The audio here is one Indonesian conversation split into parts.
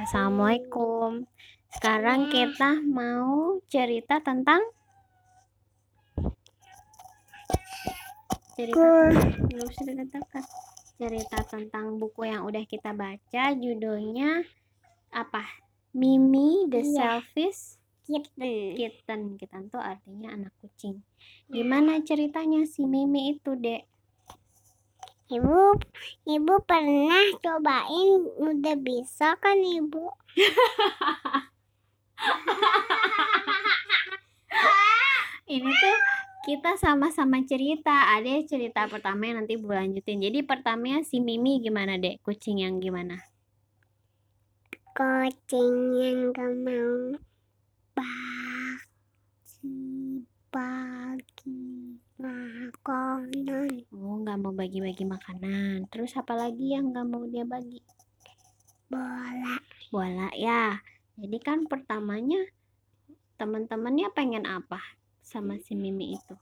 Assalamualaikum. Sekarang kita mau cerita tentang cerita nggak usah dikatakan cerita tentang buku yang udah kita baca judulnya apa Mimi the Iya. Selfish Kitten. Kitten Kitten tuh artinya anak kucing gimana ceritanya si Mimi itu dek Ibu, ibu pernah cobain udah bisa kan ibu? ini tuh kita sama-sama cerita. Ada cerita pertama yang nanti bu lanjutin. Jadi pertamanya si Mimi gimana dek? Kucing yang gimana? Kucing yang gak mau bagi bagi makanan. oh nggak mau bagi-bagi makanan terus apa lagi yang nggak mau dia bagi Bola. bola ya jadi kan pertamanya teman-temannya pengen apa sama si Mimi itu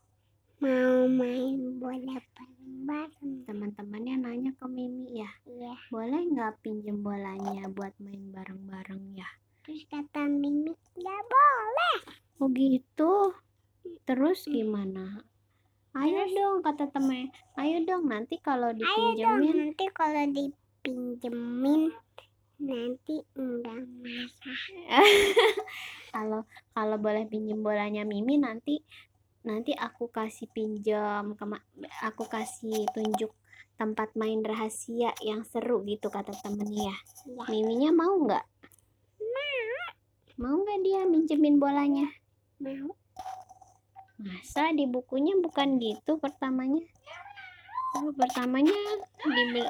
Mau main bola bareng-bareng. teman-temannya nanya ke Mimi ya Iya. boleh nggak pinjem bolanya buat main bareng-bareng ya Terus kata Mimi, gak boleh. oh gitu terus gimana ayo dong kata temen ayo dong nanti kalau Ayo dong, dipinjemin. nanti kalau dipinjemin nanti enggak masalah. kalau kalau boleh pinjem bolanya Mimi nanti nanti aku kasih pinjam aku kasih tunjuk tempat main rahasia yang seru gitu kata temennya ya. Iya. Miminya mau nggak? Mau nggak dia minjemin bolanya? Mau. Masa di bukunya bukan gitu pertamanya. Oh, pertamanya dibil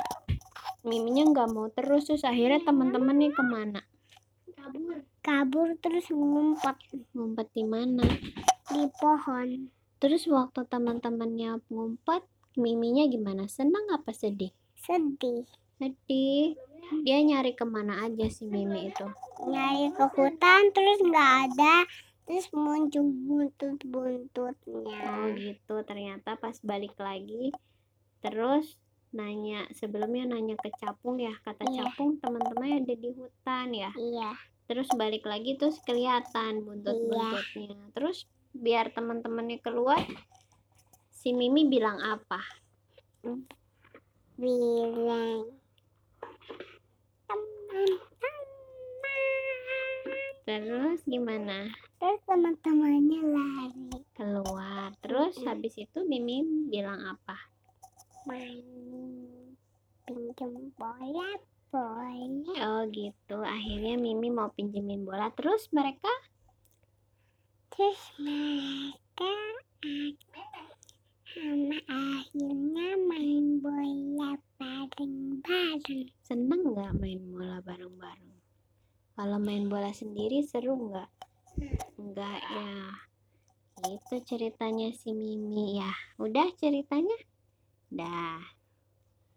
Miminya nggak mau terus terus akhirnya teman-temannya ke mana? Kabur. Kabur terus ngumpet. Ngumpet di mana? Di pohon. Terus waktu teman-temannya ngumpet Miminya gimana? Senang apa sedih? Sedih. Sedih. Dia nyari ke mana aja si Mimi itu? Nyari ke hutan terus nggak ada terus muncul buntut buntutnya oh gitu. Ternyata pas balik lagi terus nanya sebelumnya nanya ke Capung ya. Kata Iya. Capung teman-temannya ada di hutan ya? Iya. Terus balik lagi terus kelihatan buntut-buntutnya. Terus biar teman-temannya keluar si Mimi bilang apa? Bilang teman-teman terus gimana? Terus teman-temannya lari. Keluar. Terus Mm-mm. habis itu Mimi bilang apa? Main pinjam bola bola oh gitu. Akhirnya Mimi mau pinjemin bola. Terus mereka? Terus mereka sama akhirnya main bola bareng-bareng. Seneng nggak main bola bareng-bareng kalau main bola sendiri seru nggak? Enggak ya itu ceritanya si Mimi ya. Udah ceritanya? Dah